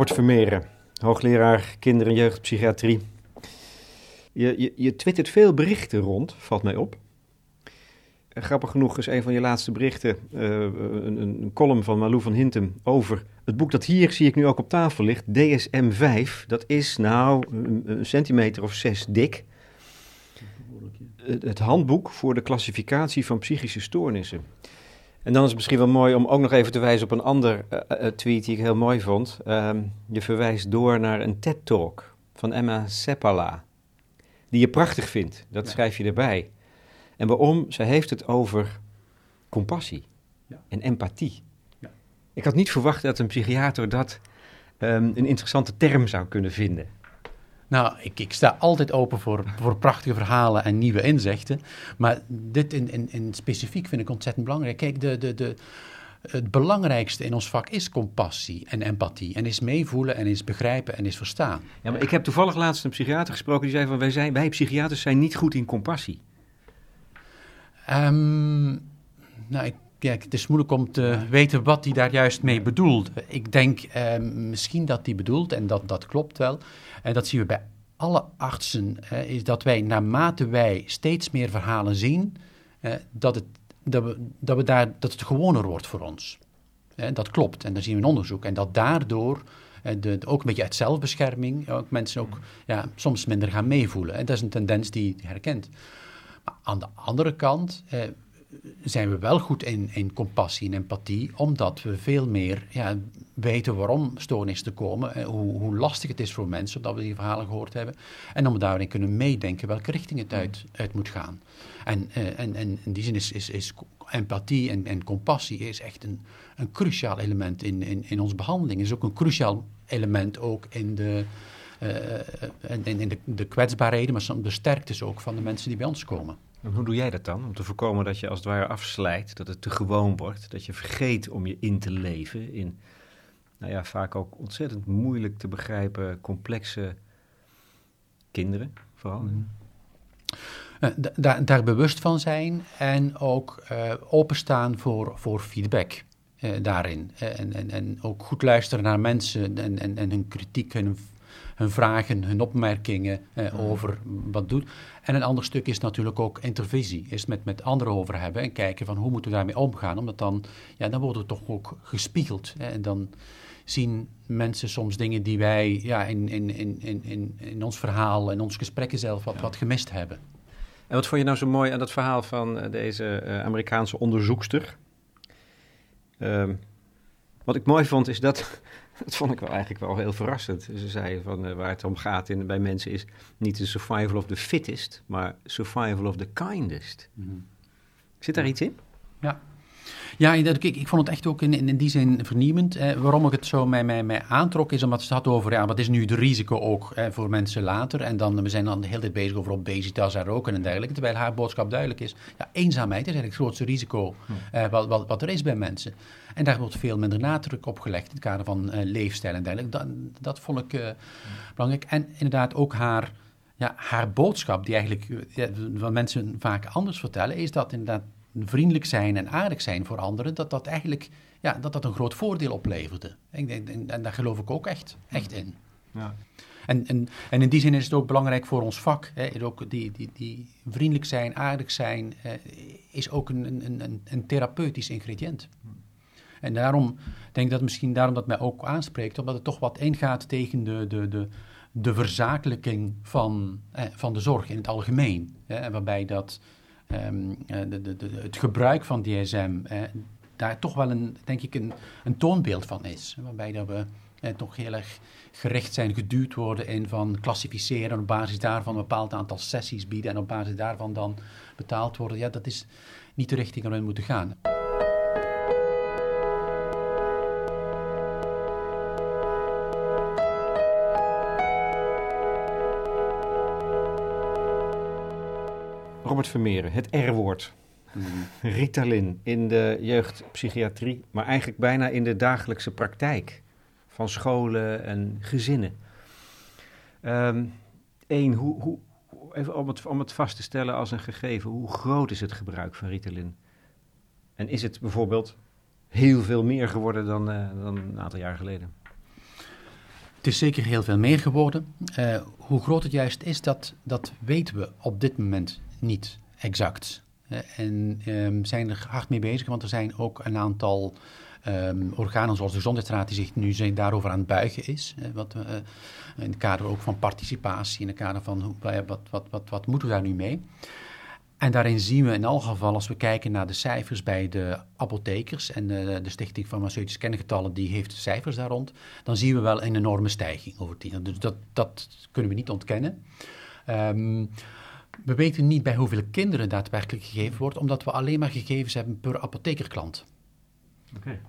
Robert Vermeeren, hoogleraar kinder- en jeugdpsychiatrie. Je, je, je twittert veel berichten rond, valt mij op. Eh, Grappig genoeg is een van je laatste berichten eh, een, een column van Malou van Hintem over het boek dat hier, zie ik nu ook op tafel ligt, DSM-5. Dat is nou een, een centimeter of zes dik. Het, het handboek voor de klassificatie van psychische stoornissen. En dan is het misschien wel mooi om ook nog even te wijzen op een ander eh, eh, tweet die ik heel mooi vond. Ehm, je verwijst door naar een TED-talk van Emma Seppala, die je prachtig vindt. Dat Ja. schrijf je erbij. En waarom? Zij heeft het over compassie Ja. en empathie. Ja. Ik had niet verwacht dat een psychiater dat ehm, een interessante term zou kunnen vinden. Nou, ik, ik sta altijd open voor, voor prachtige verhalen en nieuwe inzichten. Maar dit in, in, in specifiek vind ik ontzettend belangrijk. Kijk, de, de, de, het belangrijkste in ons vak is compassie en empathie. En is meevoelen en is begrijpen en is verstaan. Ja, maar ik heb toevallig laatst een psychiater gesproken die zei van wij, zijn, wij psychiaters zijn niet goed in compassie. Ehm, nou, ik, ja, het is moeilijk om te weten wat hij daar juist mee bedoelt. Ik denk ehm, misschien dat hij bedoelt, en dat, dat klopt wel, en dat zien we bij alle artsen, eh, is dat wij naarmate wij steeds meer verhalen zien, eh, dat, het, dat, we, dat, we daar, dat het gewoner wordt voor ons. Eh, dat klopt, en daar zien we in onderzoek. En dat daardoor, eh, ook een beetje uit zelfbescherming, ook mensen ook ja, soms minder gaan meevoelen. En dat is een tendens die je herkent. Maar aan de andere kant eh, zijn we wel goed in, in compassie en empathie, omdat we veel meer ja, weten waarom stoornissen komen, eh, hoe, hoe lastig het is voor mensen, omdat we die verhalen gehoord hebben, en om daarin kunnen meedenken welke richting het uit, moet gaan. En, eh, en, en in die zin is, is, empathie en, en compassie is echt een, een cruciaal element in, in, in onze behandeling. is ook een cruciaal element ook in de, eh, in de, de kwetsbaarheden, maar soms de sterktes ook van de mensen die bij ons komen. En hoe doe jij dat dan? Om te voorkomen dat je als het ware afslijt, dat het te gewoon wordt, dat je vergeet om je in te leven in, nou ja, vaak ook ontzettend moeilijk te begrijpen, complexe kinderen, vooral. Eh, da- da- daar bewust van zijn en ook eh, openstaan voor, voor feedback eh, daarin. Eh, en, en, en ook goed luisteren naar mensen en, en, en hun kritiek, hun, hun vragen, hun opmerkingen eh, over wat doet. En een ander stuk is natuurlijk ook intervisie. Is met, met anderen over hebben en kijken van hoe moeten we daarmee omgaan. Omdat dan, ja, dan worden we toch ook gespiegeld. Hè, en dan zien mensen soms dingen die wij ja, in, in, in, in, in, in ons verhaal, in ons gesprekken zelf wat, wat gemist hebben. En wat vond je nou zo mooi aan dat verhaal van eh, deze eh, Amerikaanse onderzoekster? Ehm, wat ik mooi vond is dat, dat vond ik wel eigenlijk wel heel verrassend. Ze zei van eh, waar het om gaat in, bij mensen is niet de survival of the fittest, maar survival of the kindest. Zit daar iets in? Ja. Ja, ik, ik, ik vond het echt ook in, in, die zin vernieuwend. Eh, waarom ik het zo mij, mij, mij aantrok, is omdat het had over ja, wat is nu de risico ook eh, voor mensen later. En dan, we zijn dan de hele tijd bezig over obesitas en roken en dergelijke. Terwijl haar boodschap duidelijk is, ja, eenzaamheid is eigenlijk het grootste risico eh, wat, wat, wat er is bij mensen. En daar wordt veel minder nadruk op gelegd in het kader van eh, leefstijl en dergelijke. Dat, dat vond ik eh, belangrijk. En inderdaad ook haar, ja, haar boodschap, die eigenlijk eh, ja, wat mensen vaak anders vertellen, is dat inderdaad vriendelijk zijn en aardig zijn voor anderen, dat dat eigenlijk ja, dat dat een groot voordeel opleverde. En, en daar geloof ik ook echt, echt in. Ja. En, en, en in die zin is het ook belangrijk voor ons vak. Hè, ook die, die, die vriendelijk zijn, aardig zijn, eh, is ook een, een, een, een therapeutisch ingrediënt. En daarom denk ik dat misschien daarom dat mij ook aanspreekt, omdat het toch wat ingaat tegen de, de, de, de verzakelijking van, eh, van de zorg in het algemeen. Hè, waarbij dat ehm, eh, de, de, het gebruik van DSM eh, daar toch wel een, denk ik, een, een toonbeeld van is. Waarbij dat we eh, toch heel erg gericht zijn, geduwd worden in van klassificeren en op basis daarvan een bepaald aantal sessies bieden en op basis daarvan dan betaald worden. Ja, dat is niet de richting waarin we moeten gaan. Robert Vermeeren, het R-woord. Ritalin in de jeugdpsychiatrie, maar eigenlijk bijna in de dagelijkse praktijk van scholen en gezinnen. Eén, hoe, hoe, even om het, om het vast te stellen als een gegeven, hoe groot is het gebruik van Ritalin? En is het bijvoorbeeld heel veel meer geworden dan, uh, dan een aantal jaar geleden? Het is zeker heel veel meer geworden. Uh, hoe groot het juist is, dat, dat weten we op dit moment niet exact. Uh, en um, zijn er hard mee bezig, want er zijn ook een aantal um, organen zoals de Gezondheidsraad die zich nu zijn daarover aan het buigen is. Wat, in het kader ook van participatie, in het kader van hoe, wat, wat, wat, wat moeten we daar nu mee. En daarin zien we in elk geval, als we kijken naar de cijfers bij de apothekers en de, de Stichting Farmaceutische Kengetallen, die heeft cijfers daar rond, dan zien we wel een enorme stijging over tien. Dus dat, dat kunnen we niet ontkennen. Um, we weten niet bij hoeveel kinderen daadwerkelijk gegeven wordt, omdat we alleen maar gegevens hebben per apothekerklant. Oké.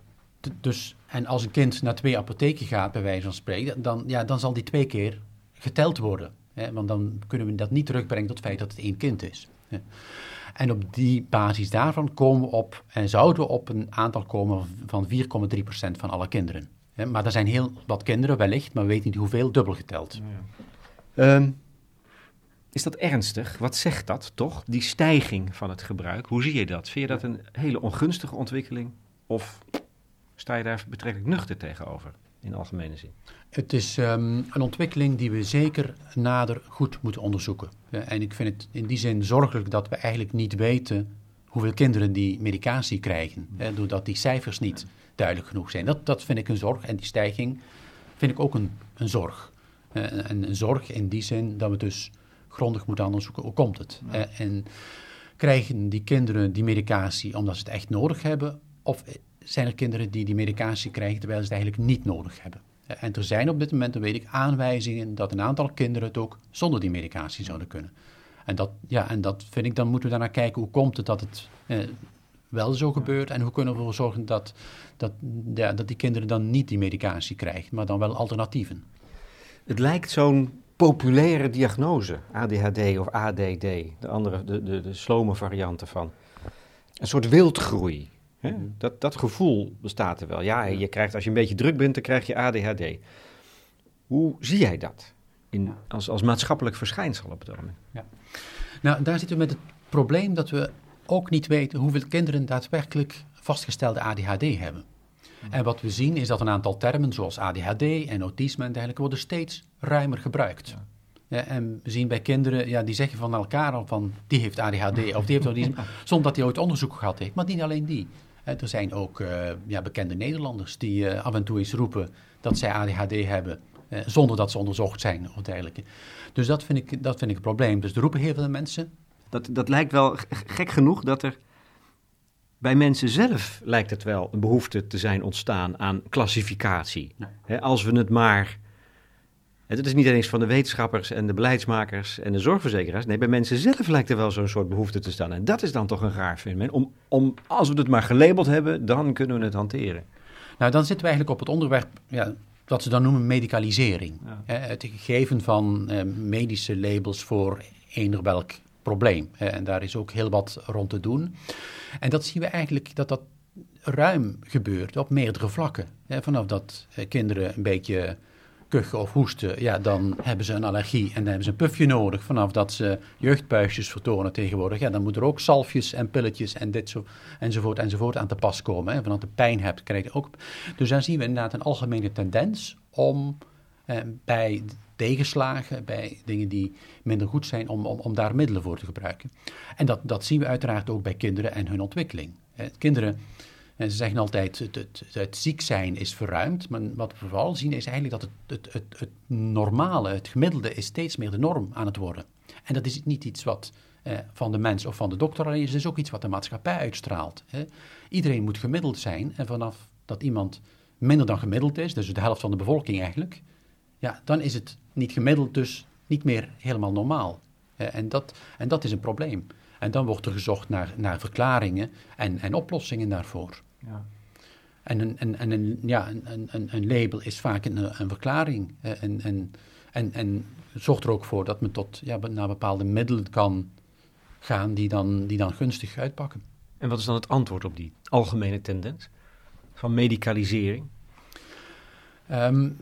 Dus, en als een kind naar twee apotheken gaat, bij wijze van spreken, dan, ja, dan zal die twee keer geteld worden. Hè? Want dan kunnen we dat niet terugbrengen tot het feit dat het één kind is. En op die basis daarvan komen we op, en zouden we op een aantal komen van 4,3% van alle kinderen. Maar er zijn heel wat kinderen wellicht, maar we weten niet hoeveel dubbel geteld. Ja. Um, is dat ernstig? Wat zegt dat toch? Die stijging van het gebruik, hoe zie je dat? Vind je dat een hele ongunstige ontwikkeling? Of sta je daar betrekkelijk nuchter tegenover? in algemene zin? Het is um, een ontwikkeling die we zeker nader goed moeten onderzoeken. en ik vind het in die zin zorgelijk dat we eigenlijk niet weten hoeveel kinderen die medicatie krijgen. Hè, doordat die cijfers niet duidelijk genoeg zijn. Dat, dat vind ik een zorg. En die stijging vind ik ook een, een zorg. Uh, en een zorg in die zin dat we dus grondig moeten onderzoeken hoe komt het. Ja. Uh, en krijgen die kinderen die medicatie omdat ze het echt nodig hebben? Of zijn er kinderen die die medicatie krijgen terwijl ze het eigenlijk niet nodig hebben. En er zijn op dit moment, dan weet ik, aanwijzingen dat een aantal kinderen het ook zonder die medicatie zouden kunnen. En dat, ja, en dat vind ik, dan moeten we daarnaar kijken, hoe komt het dat het eh, wel zo gebeurt en hoe kunnen we ervoor zorgen dat, dat, ja, dat die kinderen dan niet die medicatie krijgen, maar dan wel alternatieven. Het lijkt zo'n populaire diagnose, ADHD of ADD, de andere, de, de, de slome varianten van. Een soort wildgroei. Hè? Mhm. Dat, dat gevoel bestaat er wel. Ja, je krijgt, als je een beetje druk bent, dan krijg je ADHD. Hoe zie jij dat in, als, als maatschappelijk verschijnsel op het moment? Ja. Nou, daar zitten we met het probleem dat we ook niet weten hoeveel kinderen daadwerkelijk vastgestelde ADHD hebben. Mhm. En wat we zien is dat een aantal termen zoals ADHD en autisme en dergelijke worden steeds ruimer gebruikt. Ja. Ja, en we zien bij kinderen, ja, die zeggen van elkaar al van die heeft ADHD of die heeft autisme, zonder dat hij ooit onderzoek gehad heeft. Maar niet alleen die. Er zijn ook uh, ja, bekende Nederlanders die uh, af en toe eens roepen dat zij ADHD hebben, uh, zonder dat ze onderzocht zijn of dergelijke. Dus dat vind ik, dat vind ik een probleem. Dus er roepen heel veel mensen. Dat, dat lijkt wel gek genoeg dat er bij mensen zelf lijkt het wel een behoefte te zijn ontstaan aan klassificatie. als we het maar het is niet eens van de wetenschappers en de beleidsmakers en de zorgverzekeraars. Nee, bij mensen zelf lijkt er wel zo'n soort behoefte te staan. En dat is dan toch een raar fenomeen. Om, om, als we het maar gelabeld hebben, dan kunnen we het hanteren. Nou, dan zitten we eigenlijk op het onderwerp ja, wat ze dan noemen medicalisering. het geven van eh, medische labels voor eender welk probleem. en daar is ook heel wat rond te doen. En dat zien we eigenlijk dat dat ruim gebeurt op meerdere vlakken. vanaf dat eh, kinderen een beetje kuchen of hoesten, ja, dan hebben ze een allergie en dan hebben ze een pufje nodig. Vanaf dat ze jeugdpuistjes vertonen tegenwoordig, ja, dan moeten er ook zalfjes en pilletjes en dit zo, enzovoort enzovoort aan te pas komen. Hè. Vanaf de pijn hebt, krijg je ook. Dus daar zien we inderdaad een algemene tendens om eh, bij tegenslagen, bij dingen die minder goed zijn, om, om, om daar middelen voor te gebruiken. En dat, dat zien we uiteraard ook bij kinderen en hun ontwikkeling. kinderen en ze zeggen altijd, het, het, het, ziek zijn is verruimd. Maar wat we vooral zien is eigenlijk dat het, het, het, normale, het gemiddelde, is steeds meer de norm aan het worden. En dat is niet iets wat eh, van de mens of van de dokter alleen is. Het is ook iets wat de maatschappij uitstraalt. Hè. Iedereen moet gemiddeld zijn. En vanaf dat iemand minder dan gemiddeld is, dus de helft van de bevolking eigenlijk, ja, dan is het niet gemiddeld, dus niet meer helemaal normaal. en, dat, en dat is een probleem. En dan wordt er gezocht naar, naar verklaringen en, en oplossingen daarvoor. Ja. En, een, en, en een, ja, een, een, een label is vaak een, een verklaring. En, en, en, en zorgt er ook voor dat men tot ja, naar bepaalde middelen kan gaan die dan, die dan gunstig uitpakken. En wat is dan het antwoord op die algemene tendens van medicalisering? Um,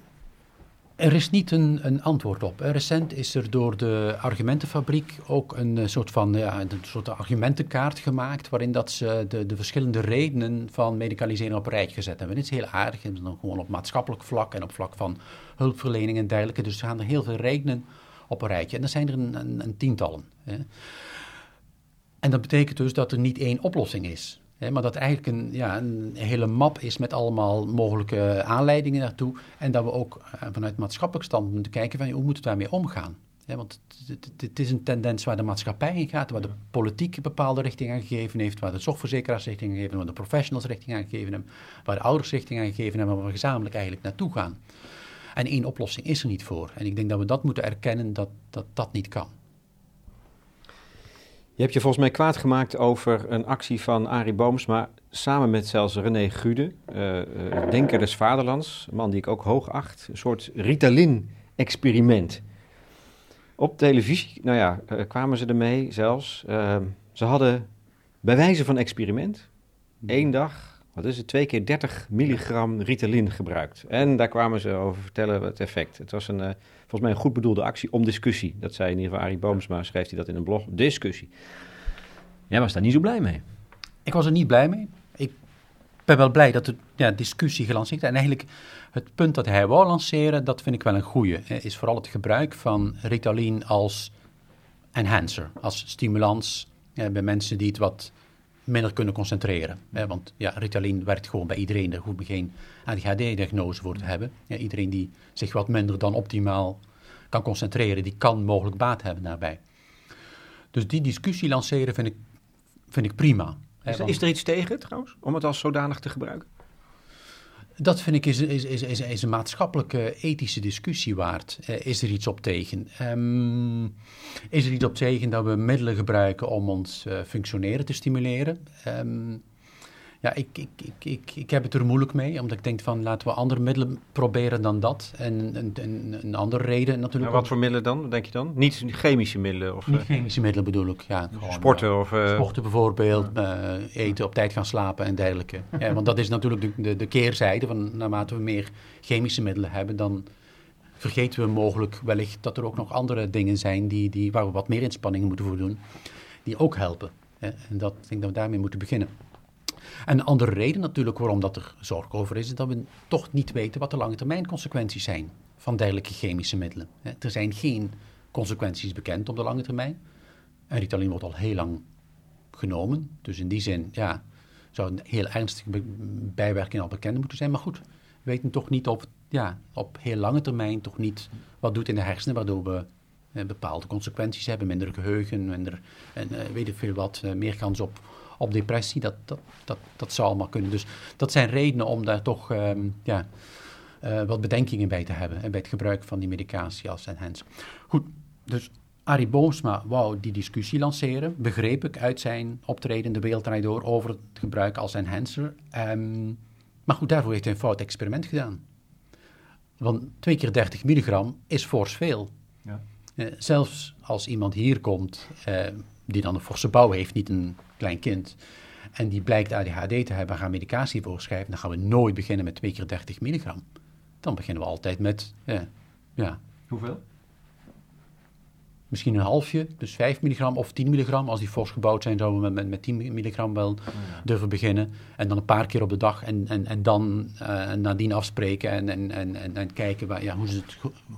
Er is niet een, een, antwoord op. Recent is er door de argumentenfabriek ook een eh, soort van ja, een soort argumentenkaart gemaakt. waarin dat ze de, de verschillende redenen van medicalisering op een rijtje gezet hebben. Dit is heel aardig. En dan gewoon op maatschappelijk vlak en op vlak van hulpverlening en dergelijke. Dus er gaan er heel veel redenen op een rijtje. En er zijn er een, een, een tientallen. Hè. En dat betekent dus dat er niet één oplossing is maar dat eigenlijk een, ja, een hele map is met allemaal mogelijke aanleidingen daartoe. En dat we ook uh, vanuit maatschappelijk standpunt moeten kijken van hoe moeten we daarmee omgaan. want het is een tendens waar de maatschappij in gaat, waar de politiek een bepaalde richting aan gegeven heeft, waar de zorgverzekeraars richting aan gegeven hebben, waar de professionals richting aan gegeven hebben, waar de ouders richting aan gegeven hebben, waar we gezamenlijk eigenlijk naartoe gaan. En één oplossing is er niet voor. En ik denk dat we dat moeten erkennen dat dat, dat niet kan. Je hebt je volgens mij kwaad gemaakt over een actie van Arie Boomsma, samen met zelfs René Gude, uh, denker des vaderlands, een man die ik ook hoog acht, een soort Ritalin-experiment. Op televisie, nou ja, uh, kwamen ze ermee zelfs. Ehm, ze hadden bij wijze van experiment één dag, wat is het, twee keer 30 milligram Ritalin gebruikt. En daar kwamen ze over vertellen het effect. Het was een volgens mij een goed bedoelde actie om discussie. Dat zei in ieder geval Arie Boomsma, schreef hij dat in een blog. Discussie. Jij was daar niet zo blij mee. Ik was er niet blij mee. Ik ben wel blij dat de ja, discussie gelanceerd is. En eigenlijk het punt dat hij wou lanceren, dat vind ik wel een goede. Is vooral het gebruik van Ritalin als enhancer, als stimulans bij mensen die het wat minder kunnen concentreren. Hè, want ja, Ritalin werkt gewoon bij iedereen. Daar hoeft geen ADHD-diagnose voor te hebben. Ja, iedereen die zich wat minder dan optimaal kan concentreren, die kan mogelijk baat hebben daarbij. Dus die discussie lanceren vind ik, vind ik prima. Is, is er iets tegen trouwens, om het als zodanig te gebruiken? Dat vind ik is, is, is, is, een maatschappelijke ethische discussie waard. Uh, is er iets op tegen? Um, is er iets op tegen dat we middelen gebruiken om ons uh, functioneren te stimuleren? Um, ja, ik, ik, ik, ik, ik heb het er moeilijk mee, omdat ik denk van laten we andere middelen proberen dan dat. En een, andere reden natuurlijk. Maar wat voor middelen dan, denk je dan? Niet chemische middelen? Of, Niet chemische middelen bedoel ik, ja. Gewoon, sporten of... Uh... Sporten bijvoorbeeld, uh, eten, op tijd gaan slapen en dergelijke. ja, want dat is natuurlijk de, de, de keerzijde van naarmate we meer chemische middelen hebben, dan vergeten we mogelijk wellicht dat er ook nog andere dingen zijn die, die, waar we wat meer inspanningen moeten voor doen, die ook helpen. En dat, ik denk dat we daarmee moeten beginnen. En een andere reden natuurlijk waarom dat er zorg over is, is dat we toch niet weten wat de lange termijn consequenties zijn van dergelijke chemische middelen. Er zijn geen consequenties bekend op de lange termijn. En Ritalin wordt al heel lang genomen. Dus in die zin, ja, zou een heel ernstige bijwerking al bekend moeten zijn. Maar goed, we weten toch niet op, ja, op heel lange termijn toch niet wat doet in de hersenen, waardoor we eh, bepaalde consequenties hebben. Minder geheugen, minder, en, uh, weet veel wat, uh, meer kans op op depressie. Dat, dat, dat, dat zou allemaal kunnen. Dus dat zijn redenen om daar toch um, ja, uh, wat bedenkingen bij te hebben. En bij het gebruik van die medicatie als enhancer. Goed, dus Arie Boomsma wou die discussie lanceren. Begreep ik uit zijn optreden de wereld door over het gebruik als enhancer. Um, maar goed, daarvoor heeft hij een fout experiment gedaan. Want twee keer 30 milligram is fors veel. Ja. Uh, zelfs als iemand hier komt uh, die dan een forse bouw heeft, niet een klein kind, en die blijkt ADHD te hebben, gaan medicatie voorschrijven, dan gaan we nooit beginnen met 2 keer 30 milligram. Dan beginnen we altijd met, eh, ja. Hoeveel? Misschien een halfje, dus 5 milligram of 10 milligram. Als die fors gebouwd zijn, zouden we met, met 10 milligram wel oh durven beginnen. En dan een paar keer op de dag en, en, en dan uh, nadien afspreken en, en, en, en, kijken waar, ja, hoe, ze het,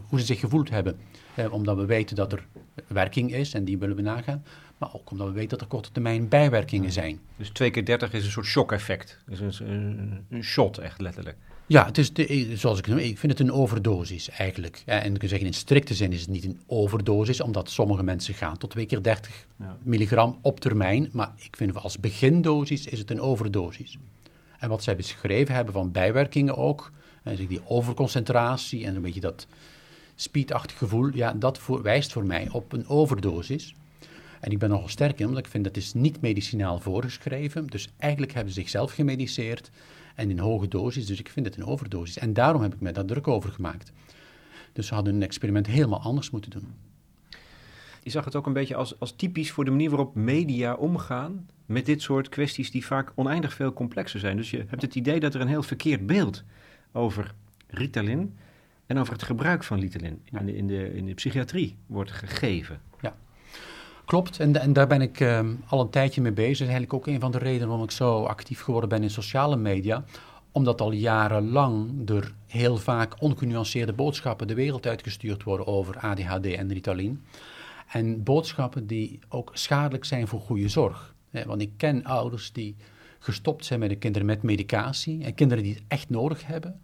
hoe ze zich gevoeld hebben. Eh, omdat we weten dat er werking is en die willen we nagaan. Maar ook omdat we weten dat er korte termijn bijwerkingen zijn. Dus 2 keer 30 is een soort shock-effect. is een, een, een, shot, echt letterlijk. Ja, het is de, zoals ik noem, ik vind het een overdosis eigenlijk. En ik kan zeggen, in strikte zin is het niet een overdosis, omdat sommige mensen gaan tot 2 keer 30 ja. milligram op termijn. Maar ik vind als begindosis is het een overdosis. En wat zij beschreven hebben van bijwerkingen ook, en die overconcentratie en een beetje dat speedachtig gevoel, ja, dat voor, wijst voor mij op een overdosis. En ik ben nogal sterk in, omdat ik vind dat is niet medicinaal voorgeschreven. Dus eigenlijk hebben ze zichzelf gemediceerd en in hoge dosis. Dus ik vind het een overdosis. En daarom heb ik mij daar druk over gemaakt. Dus ze hadden een experiment helemaal anders moeten doen. Je zag het ook een beetje als, als typisch voor de manier waarop media omgaan met dit soort kwesties die vaak oneindig veel complexer zijn. Dus je hebt het idee dat er een heel verkeerd beeld over Ritalin en over het gebruik van Ritalin in, de, in, de, in de psychiatrie wordt gegeven. Klopt, en, en daar ben ik ehm, al een tijdje mee bezig. Dat is eigenlijk ook een van de redenen waarom ik zo actief geworden ben in sociale media. Omdat al jarenlang er heel vaak ongenuanceerde boodschappen de wereld uitgestuurd worden over ADHD en Ritalin. En boodschappen die ook schadelijk zijn voor goede zorg. Want ik ken ouders die gestopt zijn met de kinderen met medicatie. En kinderen die het echt nodig hebben.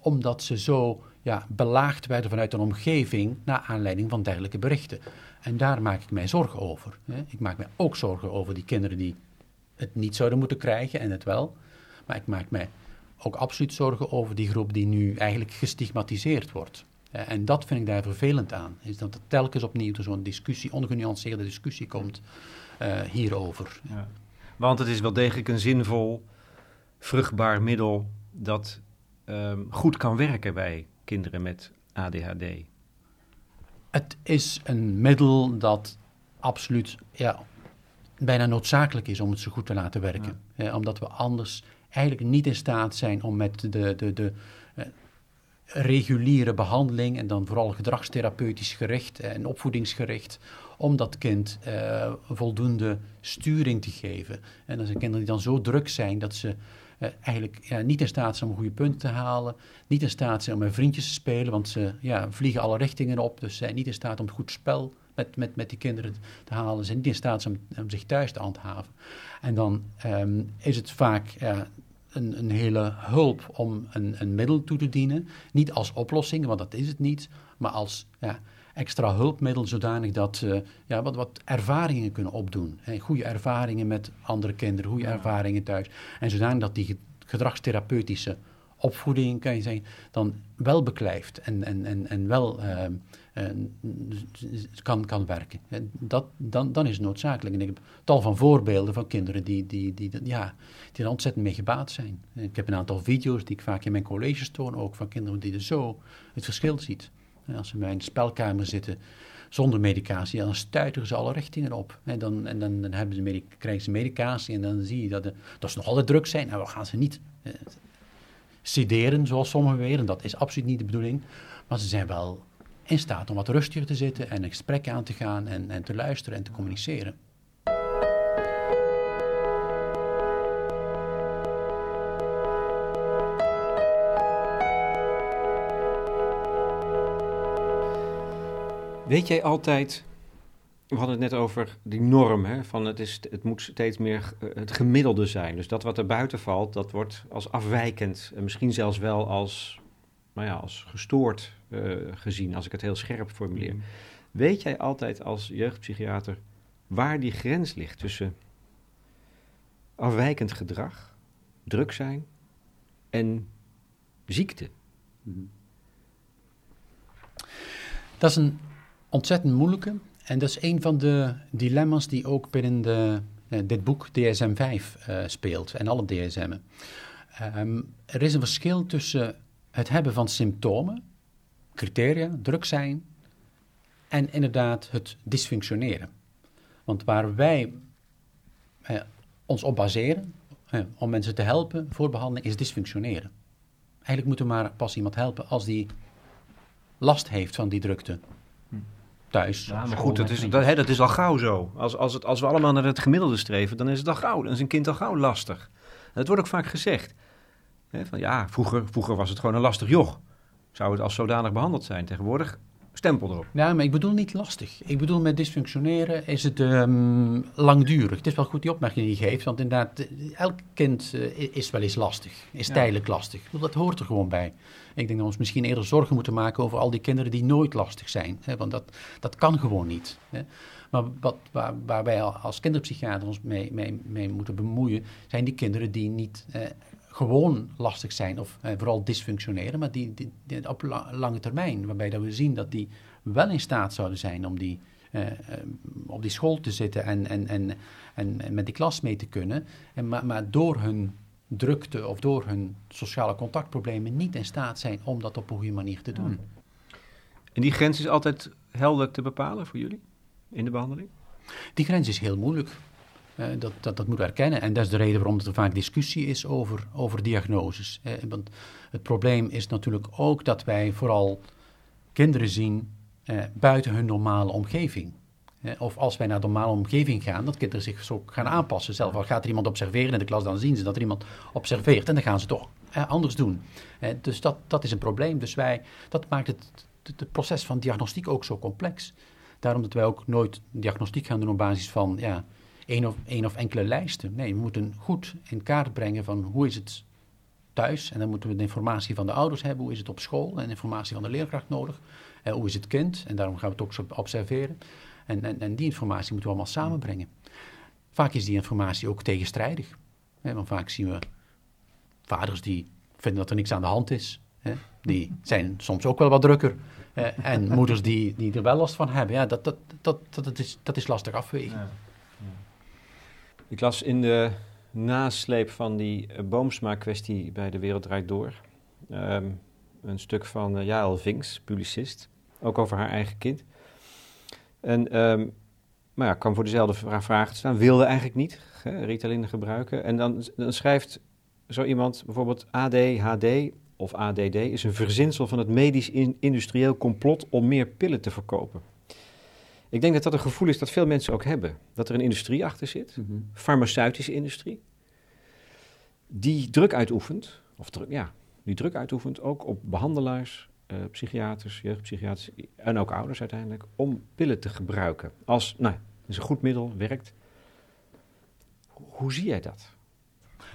omdat ze zo ja, belaagd werden vanuit een omgeving naar aanleiding van dergelijke berichten. En daar maak ik mij zorgen over. Ik maak mij ook zorgen over die kinderen die het niet zouden moeten krijgen en het wel. Maar ik maak mij ook absoluut zorgen over die groep die nu eigenlijk gestigmatiseerd wordt. En dat vind ik daar vervelend aan. Is dat er telkens opnieuw zo'n discussie, ongenuanceerde discussie komt eh, hierover. Ja. Want het is wel degelijk een zinvol, vruchtbaar middel dat ehm, goed kan werken bij kinderen met ADHD. Het is een middel dat absoluut ja, bijna noodzakelijk is om het zo goed te laten werken. Eh, omdat we anders eigenlijk niet in staat zijn om met de, de, de eh, reguliere behandeling en dan vooral gedragstherapeutisch gericht en opvoedingsgericht, om dat kind eh, voldoende sturing te geven. En dat zijn kinderen die dan zo druk zijn dat ze eh, eigenlijk ja, niet in staat zijn om goede punten te halen, niet in staat zijn om met vriendjes te spelen, want ze ja, vliegen alle richtingen op, dus zijn niet in staat om goed spel met, met, met die kinderen te halen, zijn niet in staat om, om zich thuis te handhaven. En dan ehm, is het vaak een, een hele hulp om een, een middel toe te dienen, niet als oplossing, want dat is het niet, maar als ja, extra hulpmiddel zodanig dat ze ja, wat, wat ervaringen kunnen opdoen. Hè. Goede ervaringen met andere kinderen, goede ervaringen thuis. En zodanig dat die ge- gedragstherapeutische opvoeding, kan je zeggen, dan wel beklijft en, en, en, en wel ehm, eh, kan, kan werken. En dat, dan, dan is het noodzakelijk. En ik heb tal van voorbeelden van kinderen die, die, die, ja, die er ontzettend mee gebaat zijn. Ik heb een aantal video's die ik vaak in mijn colleges toon, ook van kinderen die er zo het verschil ziet. En als ze bij een spelkamer zitten zonder medicatie, dan stuiteren ze alle richtingen op. En dan, en dan, dan hebben ze krijgen ze medicatie en dan zie je dat, dat ze nog altijd druk zijn. Nou, we gaan ze niet eh, sederen, zoals sommigen beweren. Dat is absoluut niet de bedoeling. Maar ze zijn wel in staat om wat rustiger te zitten en een gesprek aan te gaan en, en te luisteren en te communiceren. Weet jij altijd, we hadden het net over die norm, hè, van het, is, het moet steeds meer eh, het gemiddelde zijn. Dus dat wat er buiten valt, dat wordt als afwijkend en misschien zelfs wel als, nou ja, als gestoord eh, gezien, als ik het heel scherp formuleer. Weet jij altijd als jeugdpsychiater waar die grens ligt tussen afwijkend gedrag, druk zijn en ziekte? Dat is een ontzettend moeilijke. En dat is een van de dilemma's die ook binnen de, eh, dit boek DSM-5 eh, speelt. En alle DSM'en. Ehm, er is een verschil tussen het hebben van symptomen, criteria, druk zijn, en inderdaad het dysfunctioneren. Want waar wij eh, ons op baseren om mensen te helpen voor behandeling is dysfunctioneren. Eigenlijk moeten we maar pas iemand helpen als die last heeft van die drukte. Thuis. Ja, maar goed, dat is, dat, hè, dat is al gauw zo. Als, als, het, als we allemaal naar het gemiddelde streven, dan is het al gauw. Dan is een kind al gauw lastig. Dat wordt ook vaak gezegd. Hè, van, ja, vroeger, vroeger was het gewoon een lastig joch. Zou het als zodanig behandeld zijn. Tegenwoordig, stempel erop. Ja, maar ik bedoel niet lastig. Ik bedoel met dysfunctioneren is het ehm, langdurig. Het is wel goed die opmerking die je geeft, want inderdaad, eh, elk kind eh, is wel eens lastig. Is Ja. tijdelijk lastig. Ik bedoel, Dat hoort er gewoon bij. Ik denk dat we ons misschien eerder zorgen moeten maken over al die kinderen die nooit lastig zijn. Hè, want dat, dat kan gewoon niet. Hè. Maar wat, waar, waar wij al als kinderpsychiater ons mee, mee, mee moeten bemoeien, zijn die kinderen die niet eh, gewoon lastig zijn of eh, vooral dysfunctioneren, maar die, die, die op la- lange termijn, waarbij dat we zien dat die wel in staat zouden zijn om die, eh, eh, op die school te zitten en, en, en, en, en met die klas mee te kunnen, en, maar, maar door hun drukte of door hun sociale contactproblemen niet in staat zijn om dat op een goede manier te doen. En die grens is altijd helder te bepalen voor jullie in de behandeling? Die grens is heel moeilijk. Eh, dat, dat, dat moeten we erkennen. En dat is de reden waarom er vaak discussie is over, over diagnoses. Want het probleem is natuurlijk ook dat wij vooral kinderen zien eh, buiten hun normale omgeving. Of als wij naar de normale omgeving gaan, dat kinderen zich zo gaan aanpassen zelf. Al gaat er iemand observeren in de klas, dan zien ze dat er iemand observeert en dan gaan ze toch anders doen. Dus dat, dat is een probleem. Dus wij, dat maakt het, het, het proces van diagnostiek ook zo complex. Daarom dat wij ook nooit diagnostiek gaan doen op basis van ja, één, of, één of enkele lijsten. Nee, we moeten goed in kaart brengen van hoe is het thuis. En dan moeten we de informatie van de ouders hebben. Hoe is het op school? En informatie van de leerkracht nodig. Eh, hoe is het kind? En daarom gaan we het ook observeren. En, en, en die informatie moeten we allemaal samenbrengen. Vaak is die informatie ook tegenstrijdig. Hè, want vaak zien we vaders die vinden dat er niks aan de hand is. Hè, die zijn soms ook wel wat drukker. En moeders die, die er wel last van hebben. Ja, dat, dat, dat, dat, is, dat is lastig afwegen. Ik las in de nasleep van die uh, Boomsma-kwestie bij De Wereld Draait Door... Um, een stuk van uh, Jael Vinks, publicist, ook over haar eigen kind. En, um, maar ja, kwam voor dezelfde vraag, te staan, wilde eigenlijk niet Ritalin gebruiken. En dan, dan schrijft zo iemand bijvoorbeeld ADHD of ADD is een verzinsel van het medisch-industrieel complot om meer pillen te verkopen. Ik denk dat dat een gevoel is dat veel mensen ook hebben. Dat er een industrie achter zit, mm -hmm. farmaceutische industrie, die druk uitoefent, of druk, ja, die druk uitoefent ook op behandelaars, uh, psychiaters, jeugdpsychiaters en ook ouders uiteindelijk, om pillen te gebruiken. Als, nou, is een goed middel, werkt. Hoe zie jij dat?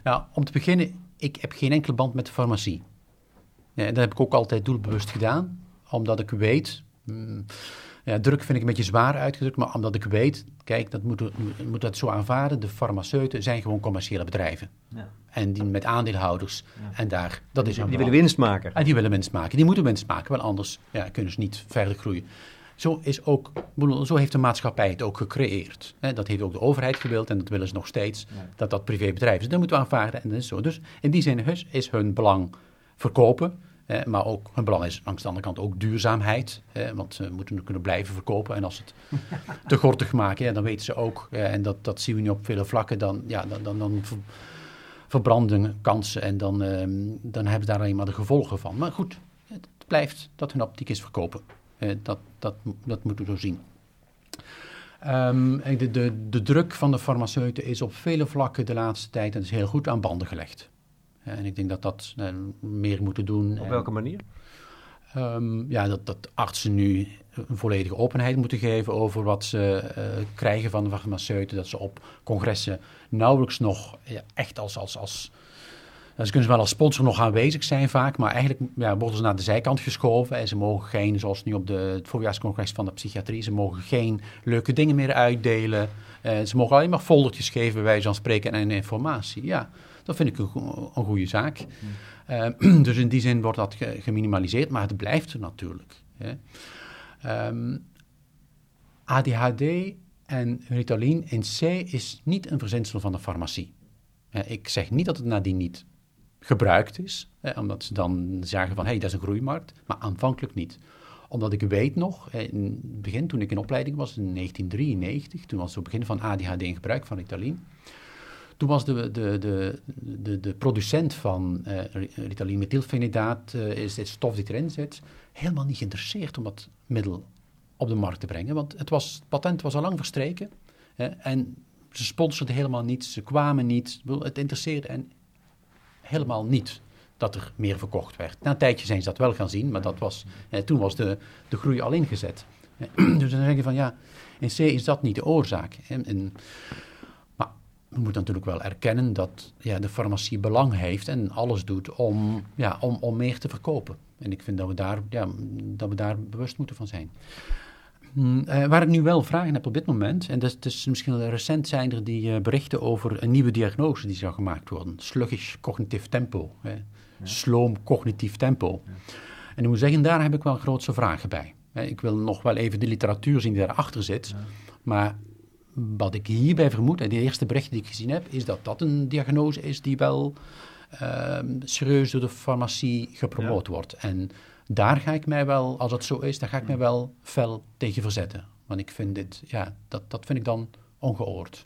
Nou, om te beginnen, ik heb geen enkele band met de farmacie. Ja, dat heb ik ook altijd doelbewust gedaan, omdat ik weet, mm, ja, druk vind ik een beetje zwaar uitgedrukt, maar omdat ik weet, kijk, dat moet, moet dat zo aanvaarden, de farmaceuten zijn gewoon commerciële bedrijven. Ja. En die met aandeelhouders. Ja. En daar, dat is die willen winst maken. En die willen winst maken. Die moeten winst maken, want anders ja, kunnen ze niet verder groeien. Zo, is ook, zo heeft de maatschappij het ook gecreëerd. Dat heeft ook de overheid gewild en dat willen ze nog steeds, dat dat privébedrijf is. Dat moeten we aanvaarden en dat is zo. Dus in die zin is hun belang verkopen, maar ook hun belang is langs de andere kant ook duurzaamheid. want ze moeten kunnen blijven verkopen en als ze het te gortig maken, dan weten ze ook, en dat, dat zien we nu op vele vlakken, dan, ja, dan, dan, dan verbranden kansen en dan, dan hebben ze daar alleen maar de gevolgen van. Maar goed, het blijft dat hun optiek is verkopen. Dat, dat, dat moeten we zo zien. Um, de, de, de, druk van de farmaceuten is op vele vlakken de laatste tijd, en is heel goed, aan banden gelegd. Uh, en ik denk dat dat uh, meer moeten doen. Op welke manier? Um, ja, dat, dat artsen nu een volledige openheid moeten geven over wat ze krijgen van de farmaceuten. Dat ze op congressen nauwelijks nog ja, echt als, als, als ze kunnen wel als sponsor nog aanwezig zijn vaak, maar eigenlijk ja, worden ze naar de zijkant geschoven. En ze mogen geen, zoals nu op de, het voorjaarscongres van de psychiatrie, ze mogen geen leuke dingen meer uitdelen. Uh, ze mogen alleen maar foldertjes geven, bij wijze van spreken, en informatie. Ja, dat vind ik een, een goede zaak. Uh, dus in die zin wordt dat geminimaliseerd, maar het blijft er natuurlijk. Hè. Ehm, ADHD en Ritalin in C is niet een verzinsel van de farmacie. ik zeg niet dat het nadien niet gebruikt is. omdat ze dan zeggen van, hé, hey, dat is een groeimarkt. Maar aanvankelijk niet. Omdat ik weet nog, in het begin toen ik in opleiding was, in 1993, toen was het begin van ADHD in gebruik van Ritalin. Toen was de, de, de, de, de producent van uh, Ritalin methylfenidaat, uh, is dit stof die erin zit, helemaal niet geïnteresseerd om dat middel op de markt te brengen. Want het, was, patent was al lang verstreken. en ze sponsorden helemaal niet, ze kwamen niet. Het interesseerde en helemaal niet dat er meer verkocht werd. Na een tijdje zijn ze dat wel gaan zien, maar dat was, eh, toen was de, de groei al ingezet. dus dan je van ja, in C is dat niet de oorzaak. We moeten natuurlijk wel erkennen dat ja, de farmacie belang heeft en alles doet om, ja, om, om meer te verkopen. En ik vind dat we daar, ja, dat we daar bewust moeten van zijn. Uh, waar ik nu wel vragen heb op dit moment, en dat, is misschien recent zijn er die uh, berichten over een nieuwe diagnose die zou gemaakt worden. Sluggish cognitief tempo. Hè. Ja. Sloom cognitief tempo. Ja. En ik moet zeggen, daar heb ik wel grootse vragen bij. Ik wil nog wel even de literatuur zien die daarachter zit. Ja. Maar wat ik hierbij vermoed, en de eerste berichten die ik gezien heb, is dat dat een diagnose is die wel uh, serieus door de farmacie gepromoot wordt. En daar ga ik mij wel, als het zo is, daar ga ik mij wel fel tegen verzetten. Want ik vind dit, ja, dat, dat vind ik dan ongeoord.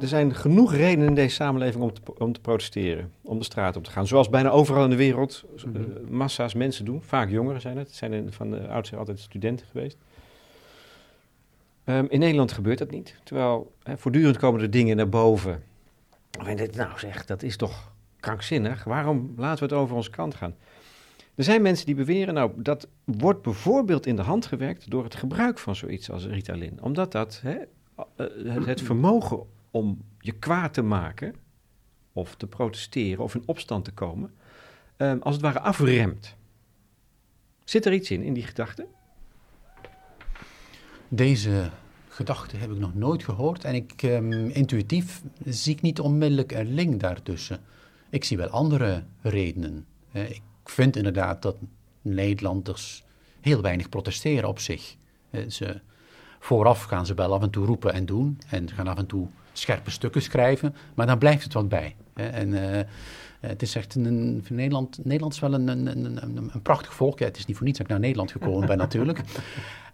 Er zijn genoeg redenen in deze samenleving om te, om te protesteren, om de straat op te gaan. Zoals bijna overal in de wereld uh, massa's mensen doen. Vaak jongeren zijn het. Het zijn van de oudsher altijd studenten geweest. Um, in Nederland gebeurt dat niet. Terwijl hè, voortdurend komen er dingen naar boven. En dit, nou zeg, dat is toch krankzinnig. Waarom laten we het over onze kant gaan? Er zijn mensen die beweren, nou, dat wordt bijvoorbeeld in de hand gewerkt door het gebruik van zoiets als Ritalin. Omdat dat hè, het, het vermogen om je kwaad te maken, of te protesteren, of in opstand te komen, um, als het ware afremt. Zit er iets in, in die gedachte? Deze gedachte heb ik nog nooit gehoord en ik um, intuïtief zie ik niet onmiddellijk een link daartussen. Ik zie wel andere redenen. ik vind inderdaad dat Nederlanders heel weinig protesteren op zich. ze, vooraf gaan ze wel af en toe roepen en doen en gaan af en toe scherpe stukken schrijven, maar dan blijft het wat bij. En uh, het is echt een, Nederland, Nederland is wel een, een, een, een, prachtig volk. Ja, het is niet voor niets dat ik naar Nederland gekomen ben natuurlijk.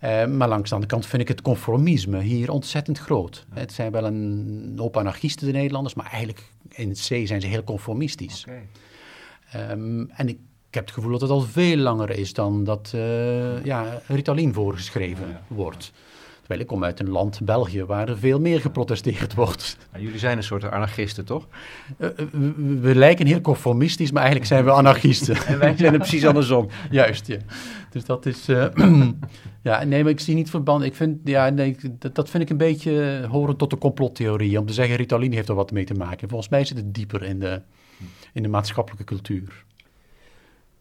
Uh, maar langs de andere kant vind ik het conformisme hier ontzettend groot. Het zijn wel een hoop anarchisten, de Nederlanders, maar eigenlijk in het C zijn ze heel conformistisch. Okay. Um, en ik, ik, heb het gevoel dat het al veel langer is dan dat uh, ja, Ritalin voorgeschreven ja. wordt. Terwijl ik kom uit een land, België, waar er veel meer geprotesteerd wordt. Jullie zijn een soort anarchisten, toch? Uh, we, we, lijken heel conformistisch, maar eigenlijk zijn we anarchisten. en wij zijn er precies andersom. Juist, ja. Dus dat is... Uh, ja, nee, maar ik zie niet verband. Ik vind, ja, nee, dat, dat vind ik een beetje horen tot de complottheorie. Om te zeggen, Ritalin heeft er wat mee te maken. Volgens mij zit het dieper in de, in de maatschappelijke cultuur.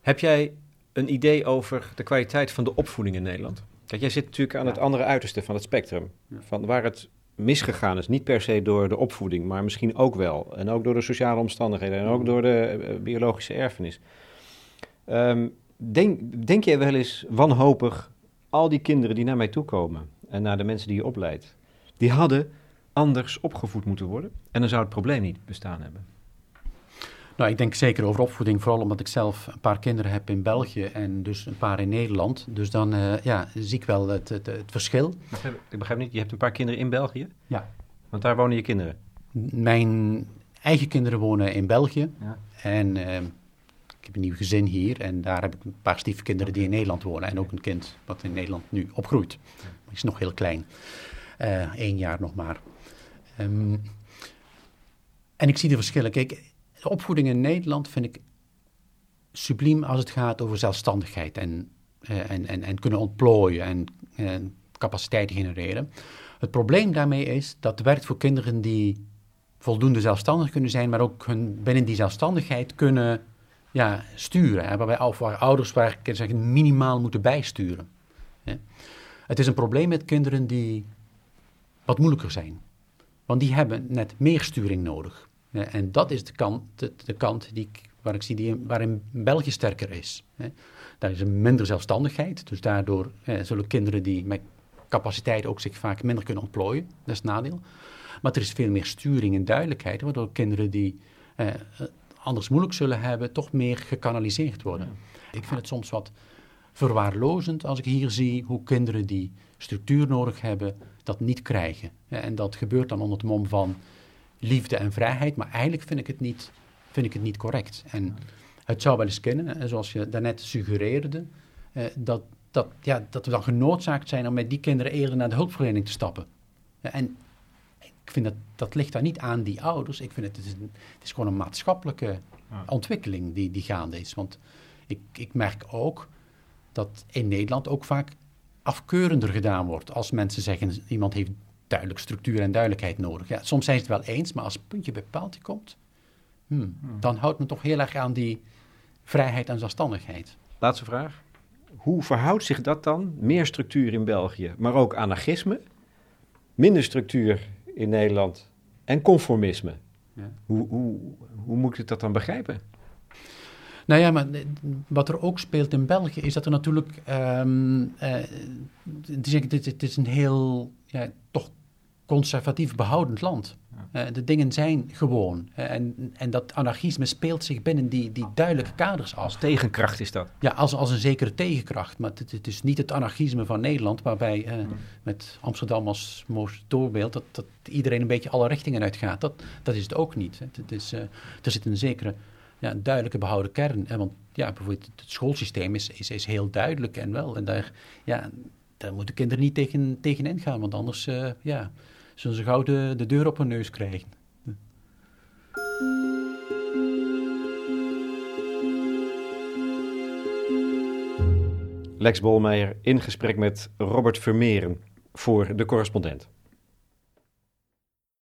Heb jij een idee over de kwaliteit van de opvoeding in Nederland? Kijk, jij zit natuurlijk aan het andere uiterste van het spectrum. Van waar het misgegaan is. Niet per se door de opvoeding, maar misschien ook wel. En ook door de sociale omstandigheden en ook door de uh, biologische erfenis. Um, denk, denk jij wel eens wanhopig, al die kinderen die naar mij toe komen en naar de mensen die je opleidt, die hadden anders opgevoed moeten worden en dan zou het probleem niet bestaan hebben? Nou, ik denk zeker over opvoeding, vooral omdat ik zelf een paar kinderen heb in België en dus een paar in Nederland. Dus dan uh, ja, zie ik wel het, het, het, verschil. Ik begrijp niet, je hebt een paar kinderen in België? Ja. Want daar wonen je kinderen? Mijn eigen kinderen wonen in België. Ja. En uh, ik heb een nieuw gezin hier en daar heb ik een paar stiefkinderen die in Nederland wonen. En ook een kind wat in Nederland nu opgroeit. Die is nog heel klein. Eén uh, jaar nog maar. Um, en ik zie de verschillen. Kijk, de opvoeding in Nederland vind ik subliem als het gaat over zelfstandigheid en, uh, en, en, en kunnen ontplooien en, en capaciteiten genereren. Het probleem daarmee is dat werkt voor kinderen die voldoende zelfstandig kunnen zijn, maar ook hun, binnen die zelfstandigheid kunnen ja, sturen. Waarbij waar ouders waar minimaal moeten bijsturen. Hè. Het is een probleem met kinderen die wat moeilijker zijn. Want die hebben net meer sturing nodig. En dat is de kant, de, de kant die ik, waar ik zie die, waarin België sterker is. Daar is een minder zelfstandigheid, dus daardoor zullen kinderen die met capaciteit ook zich vaak minder kunnen ontplooien. Dat is het nadeel. Maar er is veel meer sturing en duidelijkheid, waardoor kinderen die anders moeilijk zullen hebben, toch meer gekanaliseerd worden. Ik vind het soms wat verwaarlozend als ik hier zie hoe kinderen die structuur nodig hebben, dat niet krijgen. En dat gebeurt dan onder het mom van liefde en vrijheid, maar eigenlijk vind ik het niet, vind ik het niet correct. En het zou wel eens kunnen, zoals je daarnet suggereerde, eh, dat, dat, ja, dat we dan genoodzaakt zijn om met die kinderen eerder naar de hulpverlening te stappen. en ik vind dat, dat ligt daar niet aan die ouders. Ik vind het, het, is, een, het is gewoon een maatschappelijke ontwikkeling die, die gaande is. Want ik, ik merk ook dat in Nederland ook vaak afkeurender gedaan wordt. Als mensen zeggen, iemand heeft duidelijk structuur en duidelijkheid nodig. Ja, soms zijn ze het wel eens, maar als het puntje bij paaltje komt, hmm, hmm. dan houdt men toch heel erg aan die vrijheid en zelfstandigheid. Laatste vraag. Hoe verhoudt zich dat dan? Meer structuur in België, maar ook anarchisme, minder structuur in Nederland en conformisme. Ja. Hoe, hoe, hoe moet ik dat dan begrijpen? Nou ja, maar wat er ook speelt in België is dat er natuurlijk. Um, uh, het, is, het, is een heel ja, toch conservatief behoudend land. Uh, de dingen zijn gewoon. Uh, en, en dat anarchisme speelt zich binnen die, die duidelijke kaders af. Als tegenkracht is dat? Ja, als, als een zekere tegenkracht. Maar het, het is niet het anarchisme van Nederland, waarbij uh, met Amsterdam als mooiste voorbeeld, dat, dat iedereen een beetje alle richtingen uitgaat. Dat, dat is het ook niet. Het, het is, er zit een zekere ja, duidelijke behouden kern. Hè? Want ja, bijvoorbeeld het schoolsysteem is, is, is heel duidelijk en wel. En daar, ja, daar moeten kinderen niet tegen, tegen ingaan, want anders ja, zullen ze gauw de, de deur op hun neus krijgen. Lex Bolmeijer in gesprek met Robert Vermeeren voor de correspondent.